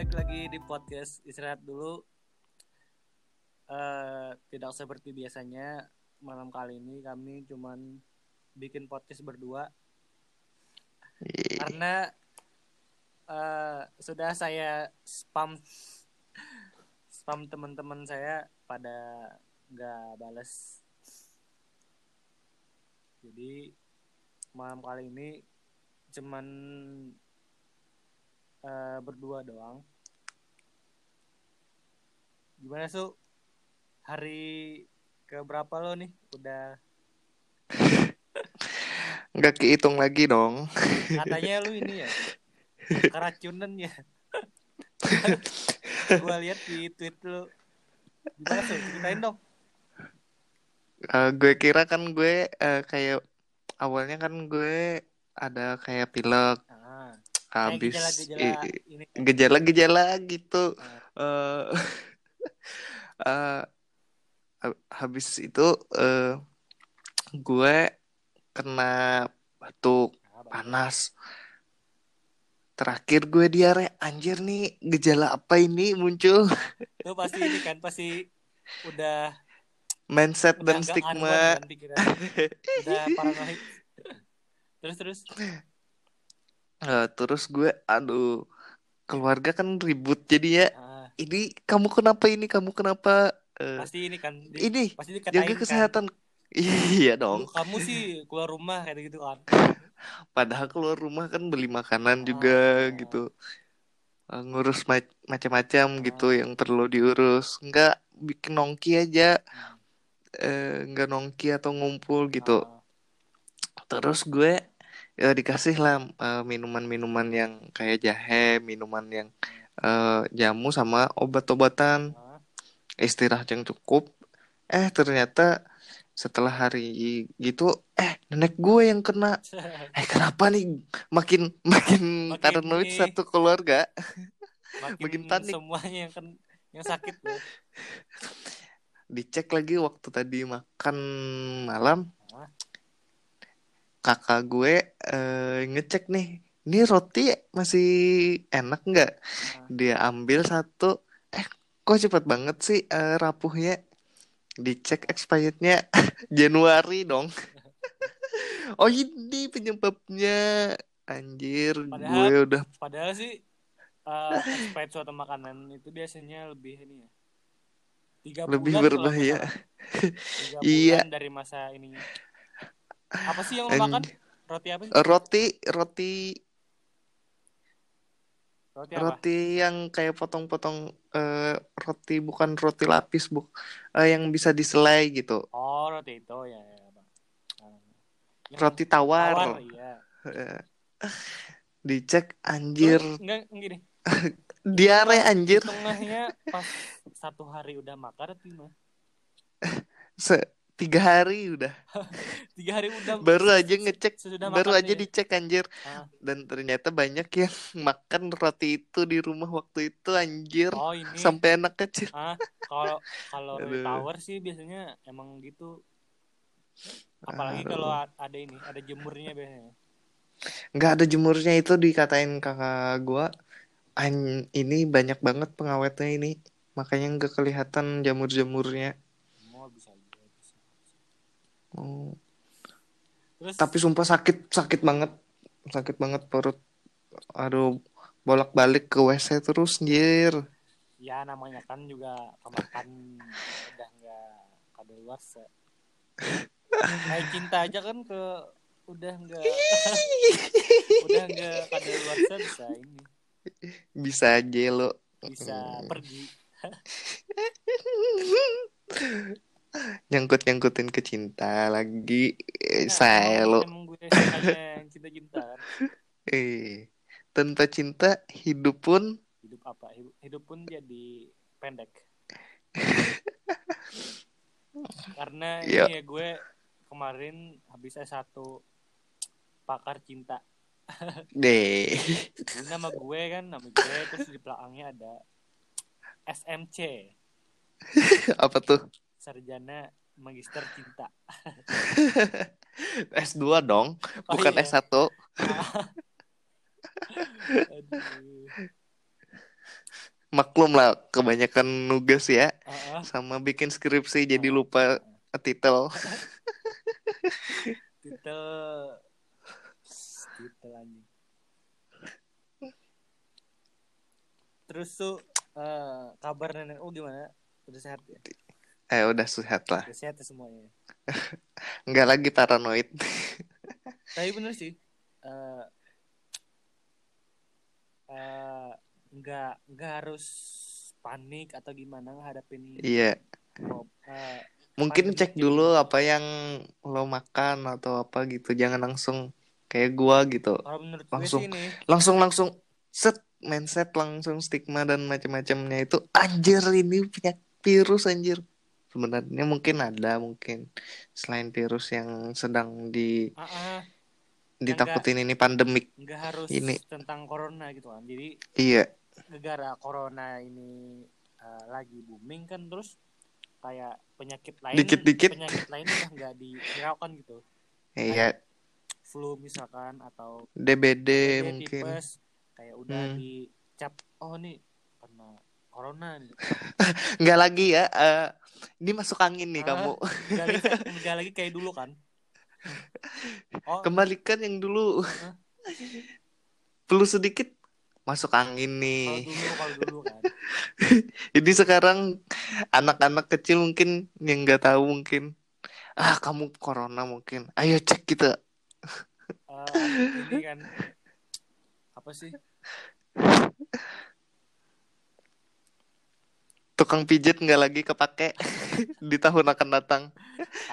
balik lagi di podcast istirahat dulu. Eh tidak seperti biasanya malam kali ini kami cuman bikin podcast berdua karena eh sudah saya spam spam teman-teman saya pada nggak balas. Jadi malam kali ini cuman eh, berdua doang. Gimana su? Hari ke berapa lo nih? Udah Nggak kehitung lagi dong. katanya lu ini ya keracunan ya. Gua lihat di tweet lu. Gimana su? Ceritain dong. Eh, gue kira kan gue eh, kayak awalnya kan gue ada kayak pilek habis gejala-gejala kan. gitu. Ah, Eh eh, ha- habis itu eh, gue kena batuk panas. Terakhir gue diare. Anjir nih gejala apa ini muncul? Lu pasti ini kan pasti udah Mindset udah dan stigma. Udah paranoid. Terus terus. Eh, terus gue aduh keluarga kan ribut jadi ya Ah, ini kamu kenapa ini kamu kenapa Eh, pasti ini kan di- ini pasti jaga dikatain kan. kesehatan iya Lu- dong kamu sih keluar rumah kayak gitu kan. padahal keluar rumah kan beli makanan Ah. juga gitu Eh, ngurus ma- macam-macam gitu Ah. yang perlu diurus nggak bikin nongki aja Hmm. eh, nggak nongki atau ngumpul gitu Ah, terus gue ya dikasih lah eh, minuman-minuman yang kayak jahe minuman yang eh, jamu sama obat-obatan ah. istirahat yang cukup eh ternyata setelah hari gitu eh nenek gue yang kena eh kenapa nih makin makin Makin paranoid ini. satu keluarga Makin, Makin panik. semuanya yang kan yang sakit dicek lagi waktu tadi makan malam. Kakak gue eh, ngecek nih ini roti masih enak nggak Ah. dia ambil satu eh kok cepet banget sih eh, rapuhnya dicek expirednya Januari dong oh ini penyebabnya anjir Padahal- gue udah Padahal sih uh, expired suatu makanan itu biasanya lebih ini ya. Tiga Lebih bulan berbahaya. Iya. dari masa ininya. Apa sih yang lo makan? Roti apa? sih? Roti roti Roti apa? roti yang kayak potong-potong eh, roti bukan roti lapis bu eh, yang bisa diselai gitu Oh, roti itu ya. ya Bang. Ah. Yang roti tawar, tawar, iya. Dicek anjir Lu Enggak gini. diare Di anjir tengahnya pas satu hari udah makan atau gimana? Se tiga hari udah. Tiga hari udah. Baru aja ngecek. Sesudah baru aja nih. dicek anjir. Ah. dan ternyata banyak yang makan roti itu di rumah waktu itu anjir. Oh, ini. Sampai anak kecil. Ah, kalau kalau roti Aduh. tawar sih biasanya emang gitu. Apalagi kalau ada ini, ada jemurnya biasanya. nggak ada jemurnya itu dikatain kakak gua. An ini banyak banget pengawetnya ini. Makanya nggak kelihatan jamur-jamurnya Mau bisa juga bisa. Oh, Terus? Tapi sumpah sakit sakit banget. Sakit banget perut. Aduh bolak-balik ke WC terus anjir ya namanya kan juga kemakan udah nggak kadaluarsa. Kayak cinta aja kan ke udah nggak udah nggak kadaluarsa bisa ini. Bisa aja lo. Bisa Hmm. pergi. nyangkut-nyangkutin ke cinta lagi. Eh, Nah, saya lo. cinta-cinta kan. eh tanpa cinta hidup pun hidup apa? Hidup, hidup pun jadi pendek. Karena Iya. ini ya gue kemarin habis S1 pakar cinta. Deh. Nama gue kan nama gue terus di belakangnya ada SMC apa tuh sarjana magister cinta. S2 dong Oh, bukan iya. S1 Aduh. maklum lah kebanyakan nugas ya Heeh. sama bikin skripsi jadi lupa titel. Titel. Titel anjing. Terus tuh eh, kabar nenek oh gimana? Udah sehat ya eh udah sehat lah. Udah sehat ya semuanya. Nggak lagi paranoid. Tapi bener sih. Eh eh, nggak nggak harus panik atau gimana ngadapin iya. eh, mungkin cek ini. dulu apa yang lo makan atau apa gitu. Jangan langsung kayak gua gitu. Langsung. sih nih langsung langsung set mindset langsung stigma dan macam-macamnya itu anjir ini punya virus anjir sebenarnya mungkin ada mungkin selain virus yang sedang di ah, ah, ditakutin ini pandemik nggak harus Ini. tentang corona gitu kan jadi iya. negara corona ini eh, lagi booming kan terus kayak penyakit lain Dikit-dikit. penyakit lain udah nggak dihiraukan gitu. Iya. Flu misalkan atau DBD DBD, mungkin. tipes kayak udah Hmm. dicap oh nih karena corona. Nggak lagi ya eh, ini masuk angin nih Ah. kamu. nggak lagi nggak lagi kayak dulu kan. Oh. Kembalikan yang dulu. Hah? perlu sedikit masuk angin kalau nih dulu kalau dulu kan. Jadi sekarang anak-anak kecil mungkin yang nggak tahu mungkin ah kamu corona mungkin ayo cek kita. Eh, ini kan apa sih tukang pijat nggak lagi kepake di tahun akan datang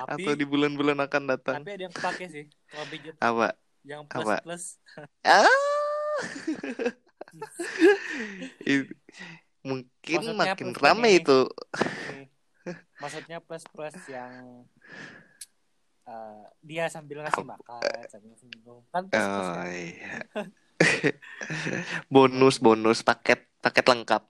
tapi atau di bulan-bulan akan datang. tapi ada yang kepake sih pijat apa? Yang plus Apa? plus ah! Mungkin Maksudnya makin rame ini. itu. Maksudnya plus plus yang eh, dia sambil ngasih makan sambil minum. Kan plus plus oh kan iya. Bonus bonus paket paket lengkap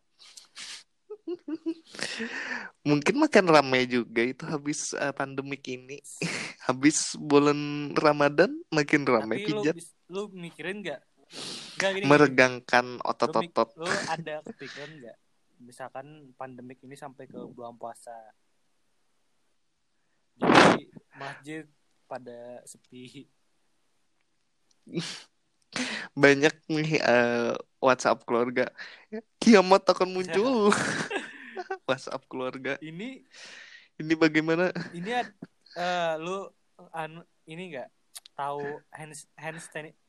mungkin makin ramai juga itu habis eh, pandemik ini. Habis bulan Ramadan makin ramai tapi lu pijat. bis- lu mikirin nggak? Nggak gini, meregangkan Lu, otot-otot. lu ada kepikiran nggak? Misalkan pandemik ini sampai ke bulan puasa. Jadi masjid pada sepi banyak nih eh, WhatsApp keluarga. Kiamat akan muncul. WhatsApp keluarga. Ini ini bagaimana? ini eh, lu anu ini nggak? Tahu hand hand sanit-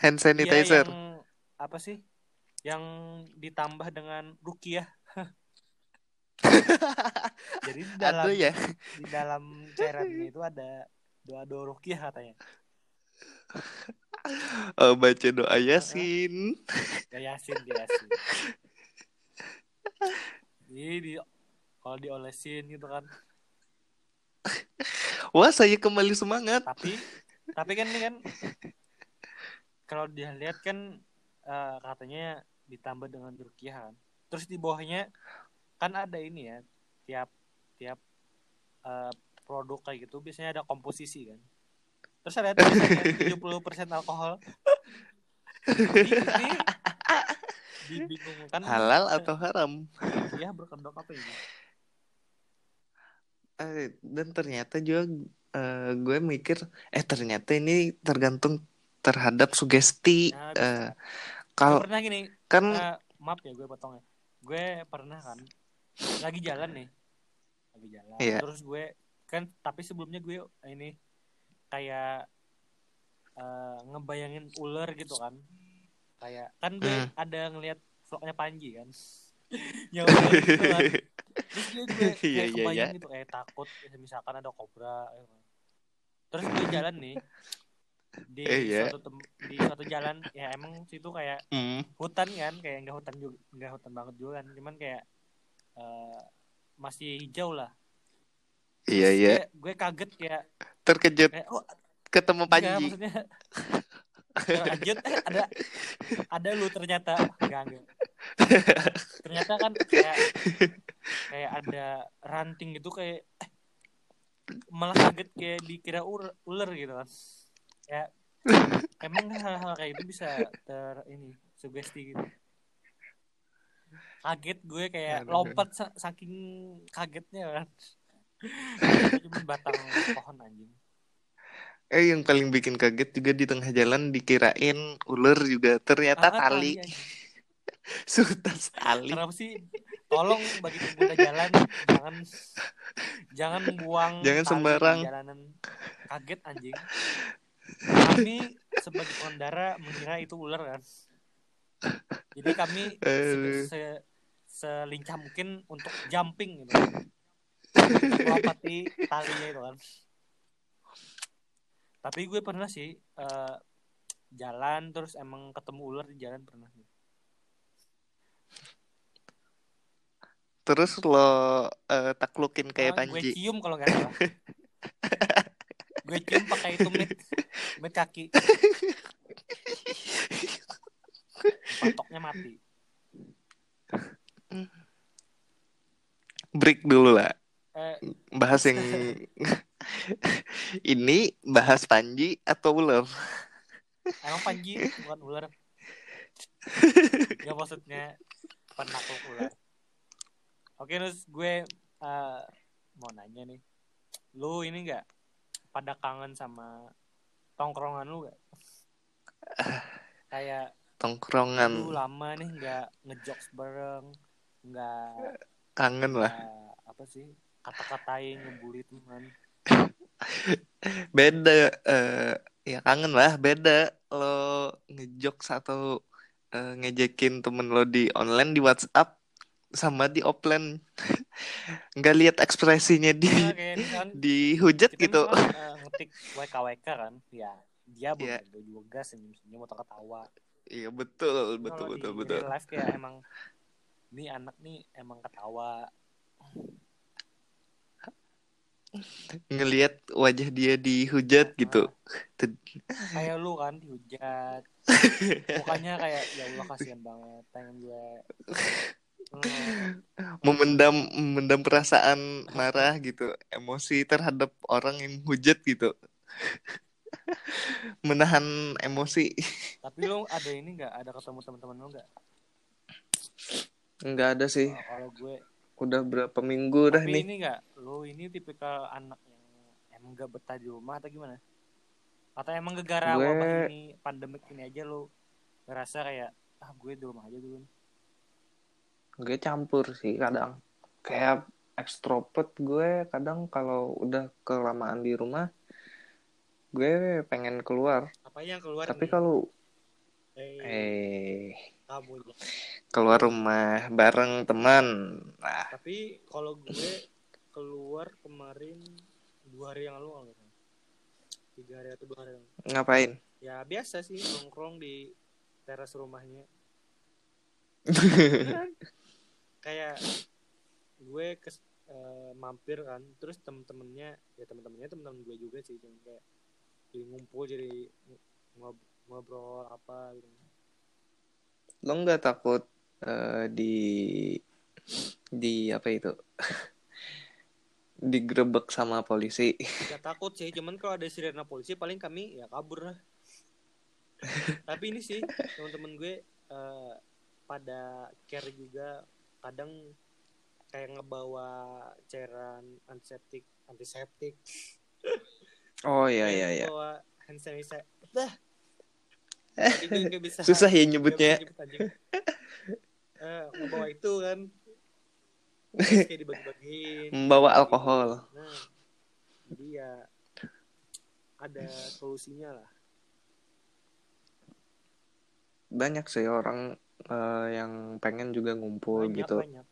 hand Iya, sanitizer. yang apa sih? Yang ditambah dengan rukiah. Jadi di dalam ya. di dalam cairannya itu ada doa doa rukiah katanya Eh, baca doa yasin. Ya yasin ya yasin. Jadi di kalau diolesin gitu kan. Wah saya kembali semangat. Tapi tapi kan ini kan kalau dia lihat kan eh, katanya ditambah dengan rukiah kan. Terus di bawahnya kan ada ini ya tiap tiap eh, produk kayak gitu biasanya ada komposisi kan terus ada tulisannya 70% alkohol ini, ini dibingungkan halal atau haram ya berkedok apa ini Eh, dan ternyata juga eh, gue mikir eh ternyata ini tergantung terhadap sugesti Nah, Eh, bisa. kalau pernah gini kan Eh, maaf ya gue potongnya gue pernah kan lagi jalan nih lagi jalan Iya. terus gue kan tapi sebelumnya gue ini kayak eh, ngebayangin ular gitu kan kayak kan gue Hmm. ada ngelihat vlognya Panji kan yang gitu kan terus gue, gue kayak Iya, iya, iya. gitu kayak takut misalkan ada kobra gitu kan. terus gue jalan nih di Eh, iya. suatu tem- di suatu jalan ya emang situ kayak Hmm, hutan kan kayak nggak hutan juga nggak hutan banget juga kan cuman kayak eh, masih hijau lah iya iya. gue, kaget kayak terkejut kayak oh ketemu enggak, Panji. maksudnya lanjut. Eh, ada ada lu ternyata. Enggak enggak. Ternyata kan kayak kayak ada ranting gitu kayak eh, malah kaget kayak dikira ular, ular gitu kan. Ya emang hal-hal kayak itu bisa ter ini sugesti gitu. Kaget gue kayak lompat sa- saking kagetnya kan cuma batang pohon anjing. Eh yang paling bikin kaget juga di tengah jalan dikirain ular juga. Ternyata Ah, tali. anjing. Sutas tali. kenapa sih? Tolong bagi pengguna jalan. Jangan jangan buang Jangan tali sembarang. di jalanan. Kaget anjing. Kami sebagai pengendara mengira itu ular kan. Jadi kami se, se- selincah mungkin untuk jumping gitu talinya itu kan. Tapi gue pernah sih eh, jalan terus emang ketemu ular di jalan pernah Terus lo eh, taklukin kayak Ah, gue Panji. cium kalau nggak salah. Gue cium pakai itu mit. Mit kaki. Patoknya mati. Break dulu lah. Eh, Bahas yang ini bahas Panji atau ular? emang panji bukan ular. Ya maksudnya penakluk ular. Oke terus gue eh, mau nanya nih. Lu ini nggak pada kangen sama tongkrongan lu gak kayak lu Tongkrongan lama nih nggak ngejokes bareng nggak kangen lah. apa sih kata-katain ngebully teman Beda eh, ya kangen lah beda. Lo ngejokes atau eh, ngejekin temen lo di online di WhatsApp sama di offline. Nggak lihat ekspresinya di Nah, kan. dihujat kita gitu. misalkan, eh, ngetik WKWK kan. Ya dia Iya. belum juga senyum senyum atau ketawa. Iya betul betul betul di betul real life kayak emang ini anak nih emang ketawa ngelihat wajah dia dihujat gitu. Kayak lu kan dihujat mukanya kayak ya Allah kasihan banget pengen gue. Hmm, memendam memendam perasaan marah gitu emosi terhadap orang yang hujat gitu. Menahan emosi. Tapi lu ada ini nggak? Ada ketemu teman-teman lu nggak? Nggak ada sih. Kalau gue udah berapa minggu dah tapi nih? ini nggak lu ini tipikal anak yang emang gak betah di rumah atau gimana? Atau emang gegara Gue- wabah ini pandemik ini aja lu ngerasa kayak ah gue di rumah aja dulu gue campur sih kadang. Kayak extrovert gue kadang kalau udah kelamaan di rumah gue pengen keluar. Apa yang keluar tapi kalau eh, eh ya. keluar rumah bareng teman nah tapi kalau gue keluar kemarin dua hari yang lalu kalau tiga hari atau dua hari yang lalu. ngapain ya biasa sih nongkrong di teras rumahnya Beneran. kayak gue ke mampir kan terus temen-temennya ya temen-temennya temen-temen gue juga sih cuma kayak jadi ngumpul jadi ngob- ngobrol apa gitu lo nggak takut eh, di di apa itu digerebek sama polisi Gak takut sih, cuman kalau ada sirena polisi paling kami ya kabur lah. Tapi ini sih teman-teman gue eh, pada care juga kadang kayak ngebawa cairan antiseptik, antiseptik. oh iya iya iya Ngebawa hand sanitizer. Bisa. susah ya nyebutnya nyebut anjing. Eh, itu kan. Terus kayak dibagi-bagiin. membawa alkohol Nah, jadi ya ada solusinya lah. banyak sih orang eh, yang pengen juga ngumpul banyak gitu banyak.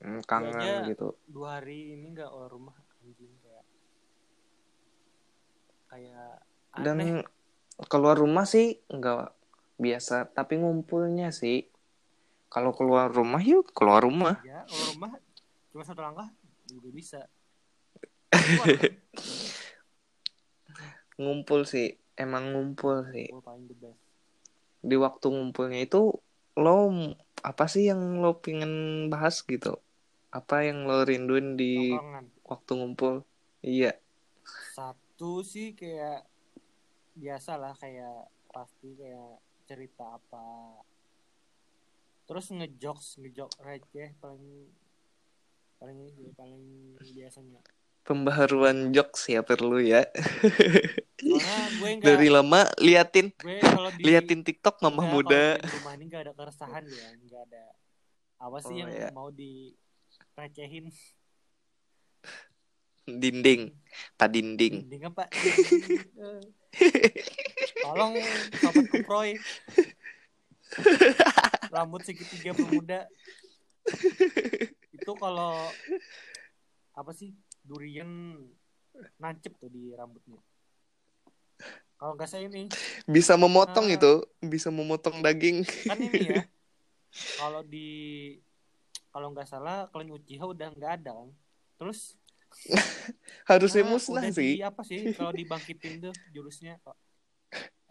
Hmm, kangen aja gitu Dua hari ini nggak keluar rumah anjing kayak kayak aneh. dan keluar rumah sih nggak biasa tapi ngumpulnya sih. Kalau keluar rumah yuk keluar rumah. Ya keluar rumah cuma satu langkah juga bisa. Ngumpul sih emang ngumpul sih. Di waktu ngumpulnya itu lo apa sih yang lo pengen bahas gitu? Apa yang lo rinduin di waktu ngumpul? Iya. Satu sih kayak biasa lah kayak pasti kayak cerita apa terus ngejokes ngejok receh paling paling ini sih, paling biasanya Pembaharuan jokes ya perlu ya. soalnya gue nggak Dari lama liatin di liatin TikTok mama Enggak, muda. di rumah ini nggak ada keresahan ya nggak ada apa sih Oh, yang iya. mau direcehin Dinding, pak dinding. dinding. Apa tolong sobat kuproy. Rambut segitiga bermuda itu kalau apa sih durian nancep tuh di rambutnya. Kalau nggak saya ini. Bisa memotong Ah. itu, bisa memotong daging. kan ini ya. Kalau di kalau nggak salah Klan Uchiha udah nggak ada kan. Terus Harusnya ah, musnah sih. di apa sih kalau dibangkitin tuh jurusnya kok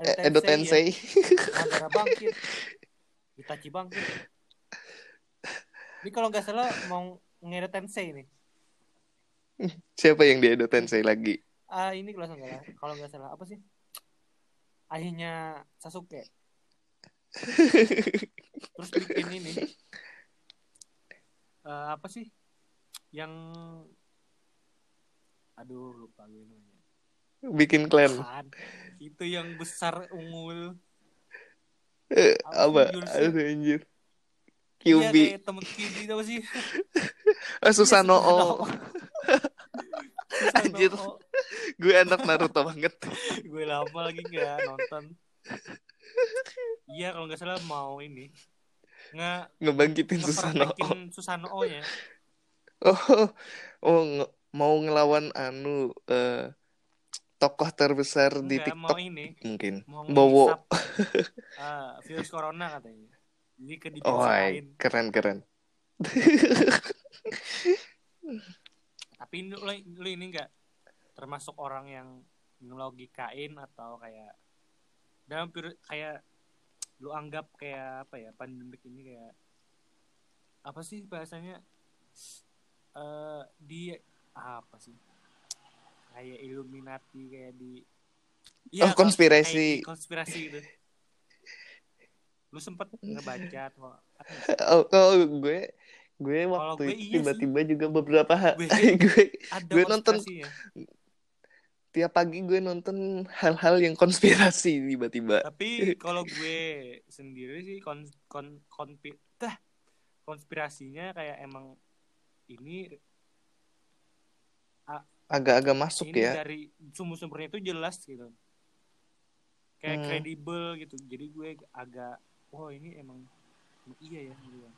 Eh, Edo Tensei. ya. Madara bangkit. Itachi bangkit. Ini kalau nggak salah mau ngedo Tensei nih. Siapa yang di Edo Tensei lagi? ah ini kalau nggak salah kalau nggak salah. Apa sih? Ayahnya Sasuke. Terus bikin ini. Eh, apa sih? Yang aduh lupa gue namanya Bikin. Kan, itu yang besar ungu Eh, Apa? Aduh anjir. Iya QB. kayak temen itu apa sih Ah, Susanoo. Susanoo. Anjir. Gue anak Naruto banget. gue lama lagi nggak nonton iya kalau nggak salah mau ini nggak Ngebangkitin Susanoo. ngeperfekin Susanoo nya Oh, oh nge- mau ngelawan anu eh tokoh terbesar di nggak mau TikTok ini mungkin. mau Bowo. ah, virus corona katanya jadi ke Oh, keren keren. tapi lu, lu ini nggak termasuk orang yang ngelogikain atau kayak dalam kayak lu anggap kayak apa ya pandemik ini kayak apa sih bahasanya eh di apa sih kayak Illuminati kayak di Oh, kons- konspirasi. kayak di konspirasi gitu lu sempet ngebaca atau apa ya? Oh, oh, gue gue Kalau waktu gue iya sih. tiba-tiba juga beberapa Gue- gue ada Gue nonton- konspirasinya. tiap pagi gue nonton hal-hal yang konspirasi tiba-tiba. tapi kalau gue sendiri sih kon kon konpi konspirasinya kayak emang ini Agak-agak masuk ini ya. dari sumber-sumbernya itu jelas gitu kayak Hmm. kredibel gitu jadi gue agak oh ini emang emang iya ya gitu.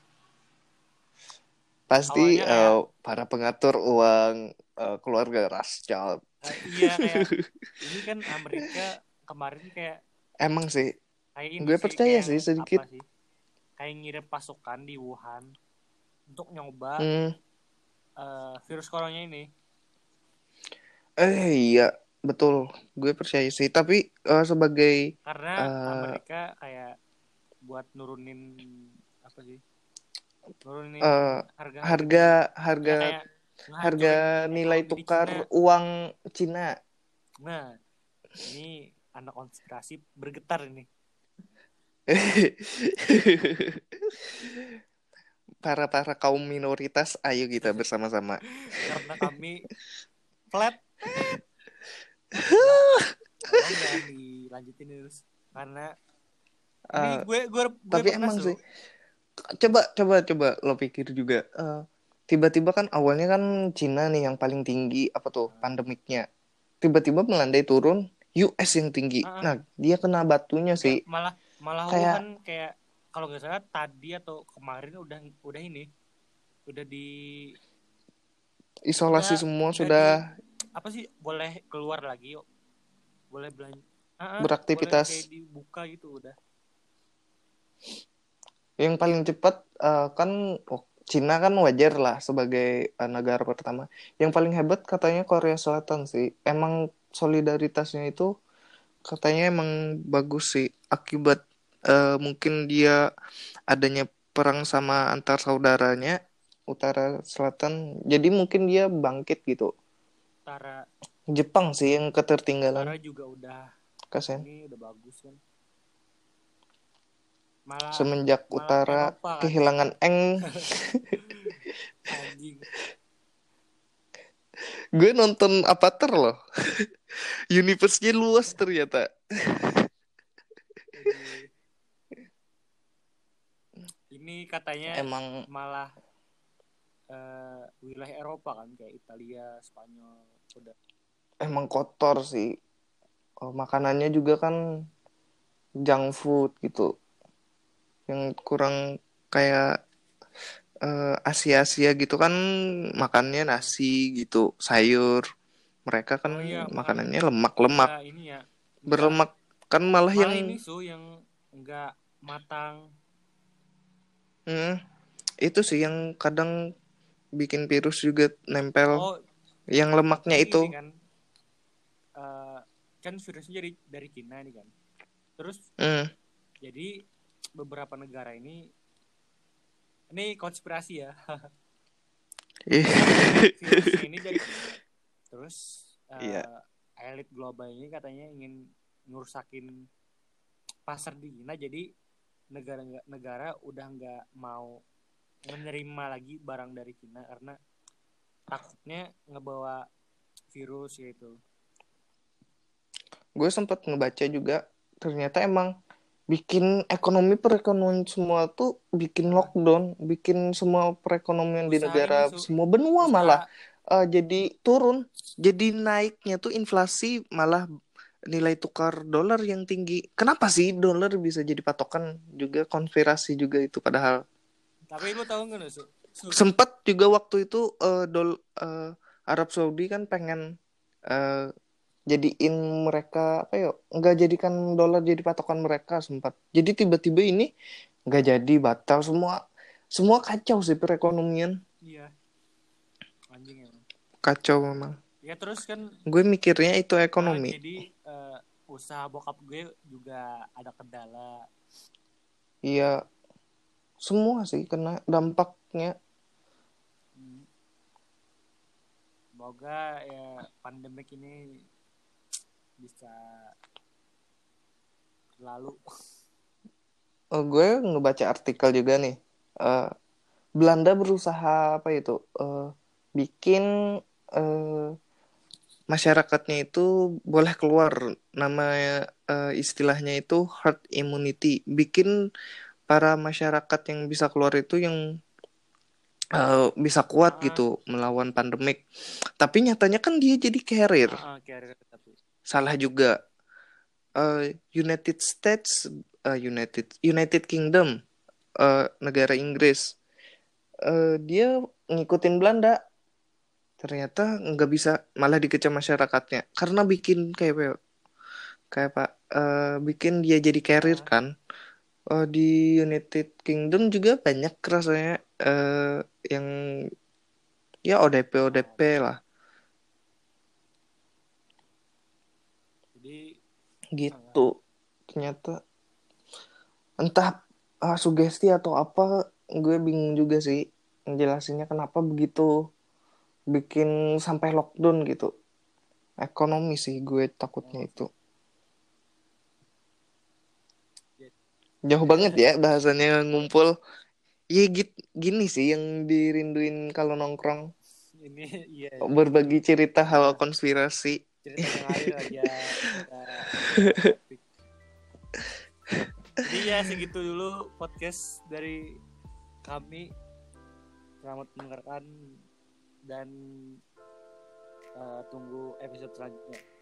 Pasti awalnya kayak- eh, para pengatur uang eh, keluarga Rothschild. Eh, iya kayak ini kan Amerika kemarin kayak Emang sih, kayak ini Gue percaya kayak sih sedikit. sih? kayak ngirim pasukan di Wuhan untuk nyoba hmm, eh, virus coronanya ini eh iya betul, gue percaya sih. Tapi eh, sebagai karena Eh, Amerika kayak buat nurunin apa sih nurunin eh, harga harga Ya, harga kayak harga nilai tukar Cina. uang Cina. nah ini anak konspirasi bergetar ini para para kaum minoritas, ayo kita bersama-sama. karena kami flat jangan dilanjutin terus karena ini Eh, gue gue, gue tapi emang sih. Coba coba coba lo pikir juga. Eh, tiba-tiba kan awalnya kan Cina nih yang paling tinggi apa tuh pandemiknya. Tiba-tiba melandai turun US yang tinggi. Ah. nah dia kena batunya sih. malah malah Kayak- Wuhan kayak kalau nggak salah tadi atau kemarin udah udah ini udah di isolasi udah- semua udah sudah apa sih? Boleh keluar lagi yuk. Boleh belanja. Ah, ah, Beraktivitas. boleh kayak dibuka gitu udah. Yang paling cepat eh, kan oh, Cina kan wajar lah sebagai eh, negara pertama. Yang paling hebat katanya Korea Selatan sih. Emang solidaritasnya itu katanya emang bagus sih. Akibat eh, mungkin dia adanya perang sama antar saudaranya utara selatan. Jadi mungkin dia bangkit gitu Tara. Jepang sih yang ketertinggalan. Tara juga udah. Kasihan ini udah bagus kan. Malah semenjak malah utara Eropa kan. kehilangan eng. Gue nonton Avatar loh. Universe-nya luas ternyata. Ini katanya emang malah eh, wilayah Eropa kan kayak Italia, Spanyol, udah. Emang kotor sih. Oh, makanannya juga kan junk food gitu. Yang kurang kayak eh, Asia-Asia gitu kan makannya nasi gitu sayur. Mereka kan Oh iya, makanannya lemak-lemak. Nggak ini ya. berlemak. Kan malah, Malah yang ini su yang enggak matang. Hmm, itu sih yang kadang bikin virus juga nempel Oh, yang lemaknya itu kan eh, kan virusnya dari dari Cina nih kan. Terus Hmm, jadi beberapa negara ini ini konspirasi ya. ih, Virusnya ini dari Cina. Terus eh, Iya. elit global ini katanya ingin ngerusakin pasar di Cina jadi negara-negara udah nggak mau menerima lagi barang dari Cina karena takutnya ngebawa virus gitu. gue sempat ngebaca juga ternyata emang bikin ekonomi perekonomian semua tuh bikin lockdown, bikin semua perekonomian di negara Su. semua benua Usaha- malah eh, jadi turun, jadi naiknya tuh inflasi malah nilai tukar dolar yang tinggi. Kenapa sih dolar bisa jadi patokan juga konspirasi juga itu padahal Tapi lu tahu nggak? Su, sempat juga waktu itu eh, dol eh, Arab Saudi kan pengen eh, jadiin mereka apa ya nggak jadikan dolar jadi patokan mereka sempat jadi tiba-tiba ini nggak jadi batal semua semua kacau sih perekonomian Iya. Anjing emang. kacau memang Ya terus kan gue mikirnya itu Nah, ekonomi jadi eh, usaha bokap gue juga ada kendala. iya semua sih kena dampaknya. Semoga ya pandemik ini bisa lalu. Eh, gue ngebaca artikel juga nih. Eh, Belanda berusaha apa itu? eh, bikin eh, masyarakatnya itu boleh keluar. Nama eh, istilahnya itu herd immunity. Bikin para masyarakat yang bisa keluar itu yang eh, bisa kuat Ah. gitu melawan pandemik. Tapi nyatanya kan dia jadi carrier. Ah, carrier tapi. Salah juga. Eh, United States, eh, United United Kingdom, eh, negara Inggris, eh, dia ngikutin Belanda. Ternyata nggak bisa, malah dikecam masyarakatnya karena bikin kayak apa ya, kayak pak, eh, bikin dia jadi carrier kan. Eh, di United Kingdom juga banyak rasanya eh, yang ya ODP ODP lah. Jadi gitu ternyata. Entah ah, sugesti atau apa gue bingung juga sih ngejelasinnya kenapa begitu bikin sampai lockdown gitu. Ekonomi sih gue takutnya itu jauh banget ya bahasanya ngumpul ya git gini sih yang dirinduin kalau nongkrong ini iya berbagi cerita hal konspirasi cerita aja. Jadi ya segitu dulu podcast dari kami. Selamat mendengarkan dan eh, tunggu episode selanjutnya.